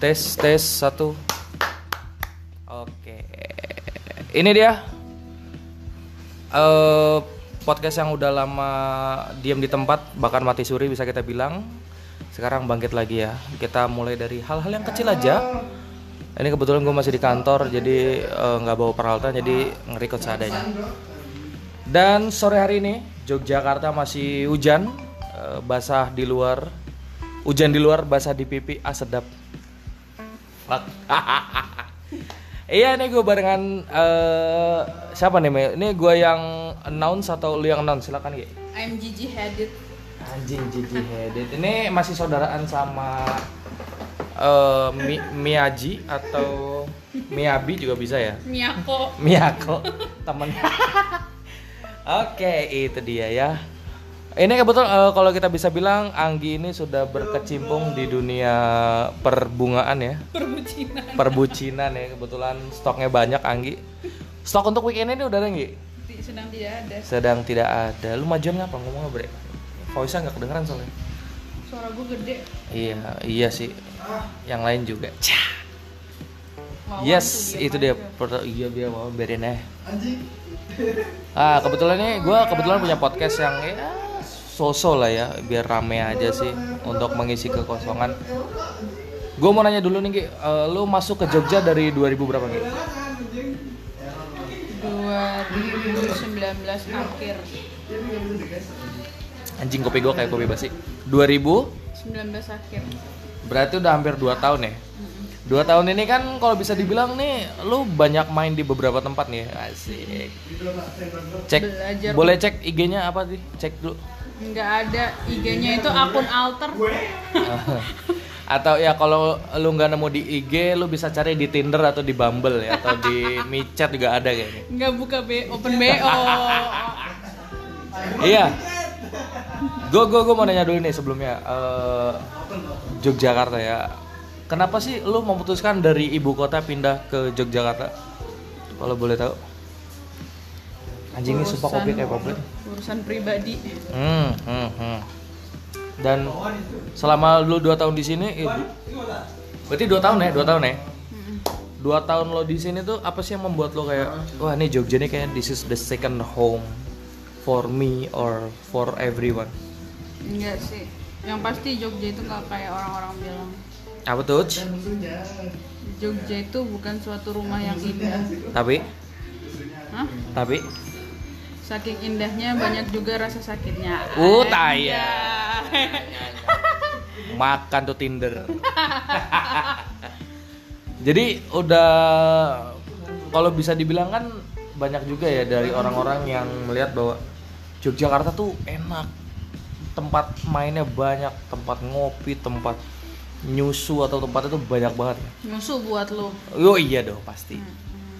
Tes tes satu. Oke. Ini dia. eh podcast yang udah lama diam di tempat bahkan mati suri bisa kita bilang. Sekarang bangkit lagi ya. Kita mulai dari hal-hal yang kecil aja. Ini kebetulan gue masih di kantor jadi eh, nggak bawa peralatan jadi ngerikot seadanya. Dan sore hari ini Yogyakarta masih hujan, eh, basah di luar, hujan di luar, basah di pipi, ah sedap. Fuck. iya ini gue barengan eh, siapa nih Mel? Ini gue yang announce atau lu yang announce? Silakan Gi. I'm Gigi Hadid. Anjing Gigi Hadid. Ini masih saudaraan sama eh, Mi- Miyaji atau Miyabi juga bisa ya? Miyako. Miyako temen Oke itu dia ya Ini kebetulan eh, kalau kita bisa bilang Anggi ini sudah berkecimpung di dunia perbungaan ya Perbucinan. Perbucinan ya kebetulan stoknya banyak Anggi Stok untuk weekend ini udah ada Anggi? Ti- Sedang tidak ada. Sedang tidak ada Lu majuan ngapa ngomongnya bre? Voice-nya gak kedengeran soalnya Suara gue gede. Iya iya sih Yang lain juga Cah. Yes, itu diam dia. Per- Iya biar mau biarin aja. Ah, kebetulan nih gue kebetulan punya podcast yang ya sosok lah ya, biar rame aja sih untuk mengisi kekosongan. Gue mau nanya dulu nih, Ki, Eh, lu masuk ke Jogja dari 2000 berapa Ki? 2019 akhir. Anjing kopi gue kayak kopi basi. 2000 19 akhir. berarti udah hampir 2 tahun ya. Dua tahun ini kan kalau bisa dibilang nih lu banyak main di beberapa tempat nih asik cek Belajar. boleh cek IG-nya apa sih cek dulu Nggak ada IG-nya itu akun alter. atau ya kalau lu nggak nemu di IG lu bisa cari di Tinder atau di Bumble ya atau di MiChat juga ada kayaknya. Nggak buka B open BO. iya. Gue gue gue mau nanya dulu nih sebelumnya Eh, Yogyakarta ya. Kenapa sih lu memutuskan dari ibu kota pindah ke Yogyakarta? Kalau boleh tahu. Anjing ini sumpah kopi kayak koplet urusan pribadi. Hmm, hmm, hmm. Dan selama lu dua tahun di sini, du- berarti dua tahun ya, dua tahun ya. Dua tahun lo di sini tuh apa sih yang membuat lo kayak, wah ini Jogja nih kayak this is the second home for me or for everyone. Enggak sih. Yang pasti Jogja itu nggak kayak orang-orang bilang. Apa tuh? Jogja itu bukan suatu rumah yang indah. Tapi, Hah? tapi, Saking indahnya banyak juga rasa sakitnya. Uh, tai ya. Anjay. makan tuh Tinder. Jadi udah kalau bisa dibilang kan banyak juga ya dari orang-orang yang melihat bahwa Yogyakarta tuh enak. Tempat mainnya banyak, tempat ngopi, tempat nyusu atau tempat itu banyak banget ya. Musuh buat lo. Oh iya dong pasti.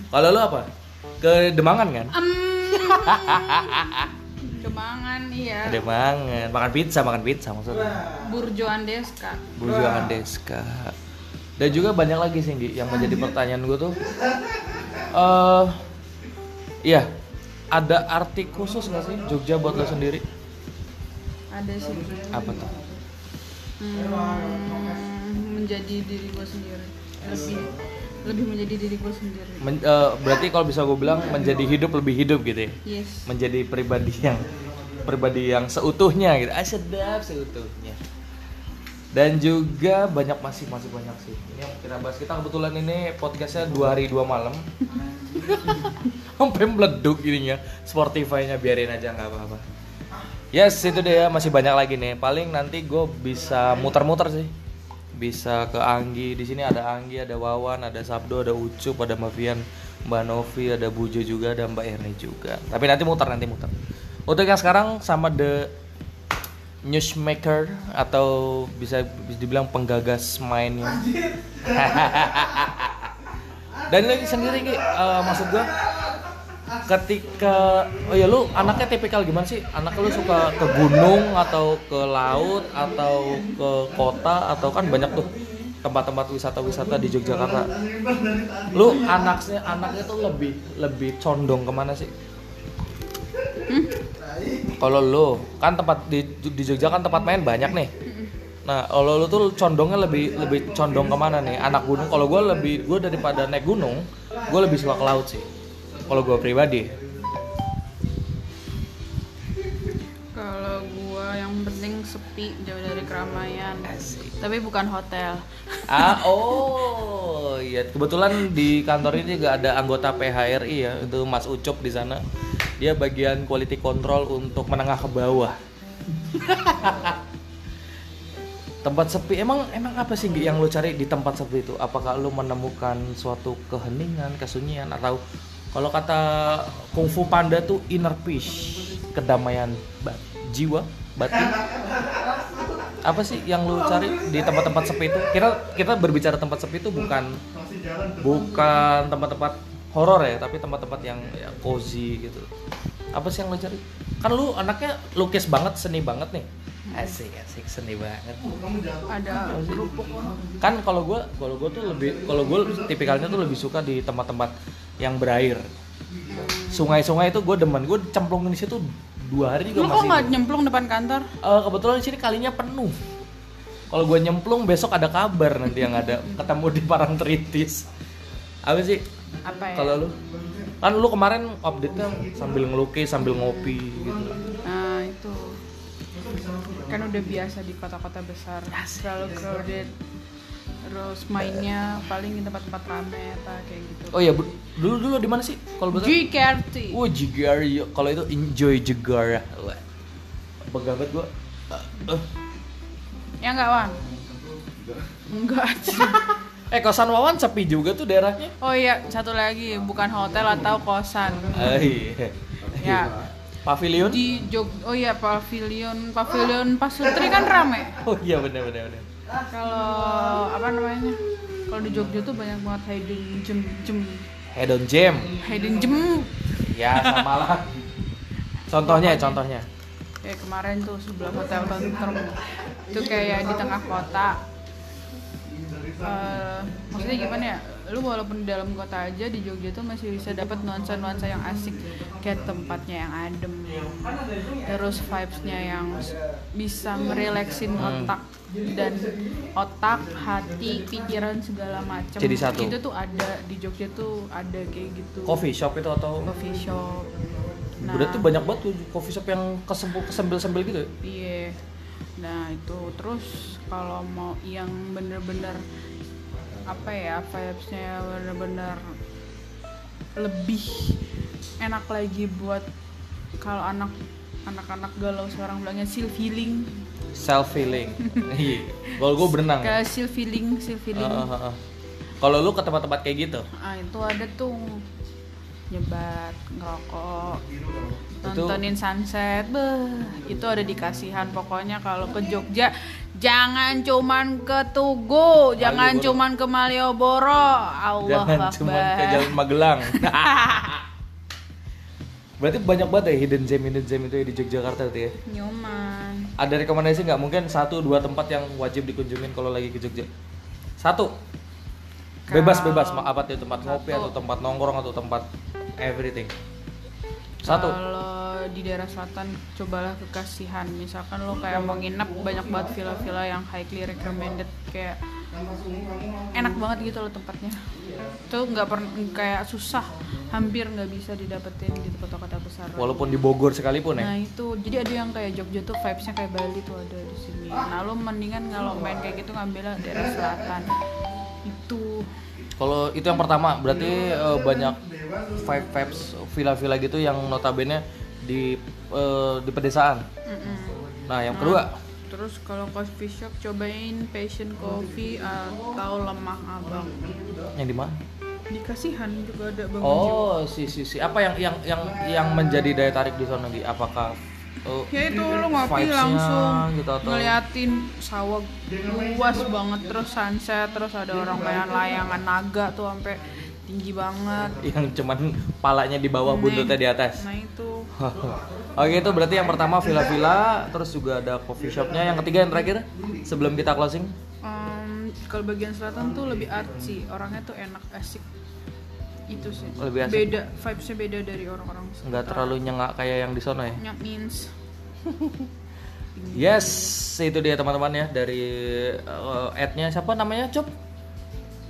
Kalau lu apa? Ke Demangan kan? Em, Kemangan iya. Demangan, makan pizza, makan pizza maksudnya. Burjo Andeska. Burjo Andeska. Dan juga banyak lagi sih yang menjadi pertanyaan gue tuh. eh iya, ada arti khusus nggak sih Jogja buat lo sendiri? Ada sih. Apa tuh? Hmm, menjadi diri gue sendiri. Lebih lebih menjadi diri gue sendiri. Men- eh, berarti kalau bisa gue bilang menjadi hidup lebih hidup gitu ya? Yes. Menjadi pribadi yang pribadi yang seutuhnya gitu. Ah sedap seutuhnya. Dan juga banyak masih masih banyak sih. Ini yang kita bahas kita kebetulan ini podcastnya dua hari dua malam. Sampai meleduk ininya. Spotify-nya biarin aja nggak apa-apa. Yes itu dia masih banyak lagi nih. Paling nanti gue bisa muter-muter sih. Bisa ke Anggi. Di sini ada Anggi, ada Wawan, ada Sabdo, ada Ucup, ada Mavian, Mbak Novi, ada Bujo juga, ada Mbak Erni juga. Tapi nanti muter nanti muter. Untuk yang sekarang sama The newsmaker atau bisa, bisa dibilang penggagas mainnya. Dan lagi sendiri Ki, eh, maksud gua ketika oh ya lu anaknya tipikal gimana sih? Anak lu suka ke gunung atau ke laut atau ke kota atau kan banyak tuh tempat-tempat wisata-wisata di Yogyakarta. Lu anaknya anaknya tuh lebih lebih condong ke mana sih? Kalau lu kan tempat di di Jogja kan tempat main banyak nih. Nah, kalau lu tuh condongnya lebih lebih condong ke mana nih? Anak gunung. Kalau gue lebih gue daripada naik gunung, gue lebih suka ke laut sih. Kalau gue pribadi. Kalau gua yang penting sepi jauh dari keramaian. Asik. Tapi bukan hotel. Ah, oh, iya. Kebetulan di kantor ini juga ada anggota PHRI ya, itu Mas Ucup di sana. Dia bagian quality control untuk menengah ke bawah. tempat sepi emang emang apa sih yang lo cari di tempat sepi itu? Apakah lo menemukan suatu keheningan, kesunyian atau kalau kata kungfu panda tuh inner peace, kedamaian ba- jiwa, batin? apa sih yang lu cari di tempat-tempat sepi itu? Kita kita berbicara tempat sepi itu bukan bukan tempat-tempat horor ya, tapi tempat-tempat yang ya, cozy gitu. Apa sih yang lu cari? Kan lu anaknya lukis banget, seni banget nih. Asik, asik seni banget. Ada kerupuk. Kan kalau gua kalau gua tuh lebih kalau gua tipikalnya tuh lebih suka di tempat-tempat yang berair. Sungai-sungai itu gue demen, gue cemplungin di situ dua hari juga Lu kok masih. nggak nyemplung depan kantor? Eh, kebetulan di sini kalinya penuh. Kalau gue nyemplung besok ada kabar nanti yang ada ketemu di Parangtritis. Apa sih? Apa ya? Kalau lu? Kan lu kemarin update-nya sambil ngelukis, sambil ngopi gitu. Nah itu kan udah biasa di kota-kota besar terlalu crowded terus mainnya paling di tempat-tempat rame apa kayak gitu Oh iya, Bu- dulu dulu di mana sih? Kalau betul? GKRT Jigar. yo. Kalau itu enjoy. Bangga banget gua. Eh, eh. ya nggak Wan enggak Eh, kosan Wawan sepi juga tuh daerahnya. oh iya satu lagi bukan hotel atau kosan Eh, iya. ya Pavilion? di Jog oh iya pavilion pavilion Pasutri kan rame Oh iya benar benar benar. Kalau apa namanya kalau di Jogja tuh banyak banget hidden gem gem Hedon Jam. hidden gem Ya, sama lah. Contohnya, contohnya. kayak kemarin tuh sebelah hotel Tentrem itu kayak di tengah kota Eh, maksudnya gimana ya lu walaupun di dalam kota aja di Jogja tuh masih bisa dapat nuansa-nuansa yang asik kayak tempatnya yang adem terus vibesnya yang bisa merelaksin Hmm. otak dan otak hati pikiran segala macam Jadi satu. itu tuh ada di Jogja tuh ada kayak gitu. Coffee shop itu atau? Coffee shop. Nah. Berarti banyak banget tuh coffee shop yang kesempul kesembil-sembil gitu ya? Iya. Nah itu terus kalau mau yang bener-bener apa ya vibesnya bener-bener lebih enak lagi buat kalau anak anak-anak galau seorang bilangnya seal feeling Self healing. Iya. Kalau gue berenang. kayak seal feeling seal feeling Heeh, heeh. Kalau lu ke tempat-tempat kayak gitu, ah itu ada tuh nyebat ngerokok nontonin sunset beh itu ada di kasihan pokoknya kalau ke Jogja jangan cuman ke Tugu jangan Malioboro. cuman ke Malioboro Allah jangan cuma ke. Jalan Magelang. Berarti banyak banget ya hidden gem hidden gem itu ya di Yogyakarta tuh ya. nyoman Ada rekomendasi nggak? Mungkin satu dua tempat yang wajib dikunjungin kalau lagi ke Jogja. Satu. Bebas bebas apa tuh tempat ngopi Satu. atau tempat nongkrong atau tempat everything. Satu. kalau di daerah selatan cobalah ke kasihan misalkan lo kayak mau nginep banyak banget villa-villa yang highly recommended. Kayak enak banget gitu loh tempatnya. Tuh nggak pernah kayak susah. Hampir nggak bisa didapetin di kota-kota besar. Walaupun di Bogor sekalipun ya. nah itu. Jadi ada yang kayak Jogja tuh vibesnya kayak Bali tuh ada di sini. Nah lo mendingan kalau main kayak gitu ngambil daerah selatan. Itu. Kalau itu yang pertama, berarti eh, banyak vibe vibes villa-villa gitu yang notabene di eh, di pedesaan. Mm-mm. Nah, yang kedua, Terus kalau coffee shop cobain Passion Coffee atau Lemah Abang. yang di mana? Di Kasihan juga ada Bang. Oh, si si si apa yang yang yang yang menjadi daya tarik di sana di apakah eh, Ya itu lo ngopi langsung gitu atau- ngeliatin sawah luas banget terus sunset terus ada orang main layangan naga tuh sampai tinggi banget. yang cuman palanya di bawah buntutnya di atas? Nah itu Oke, itu berarti yang pertama villa-villa, terus juga ada coffee shopnya. Yang ketiga yang terakhir sebelum kita closing. em, kalau bagian selatan tuh lebih artsy, orangnya tuh enak asik. Itu sih. Lebih asik. Beda, vibesnya beda dari orang-orang nggak terlalu nyengak kayak yang di sono ya. Nyak means Yes, itu dia teman-teman ya dari uh, ad-nya siapa namanya Cop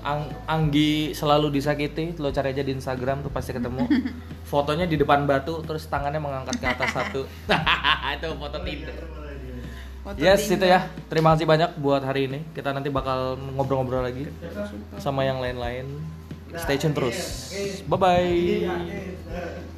Ang Anggi selalu disakiti lo cari aja di Instagram tuh pasti ketemu. Fotonya di depan batu terus tangannya mengangkat ke atas satu. Itu foto Tinder. Foto yes Tinder. itu ya. Terima kasih banyak buat hari ini. Kita nanti bakal ngobrol-ngobrol lagi sama yang lain-lain. Stay tune terus. Bye bye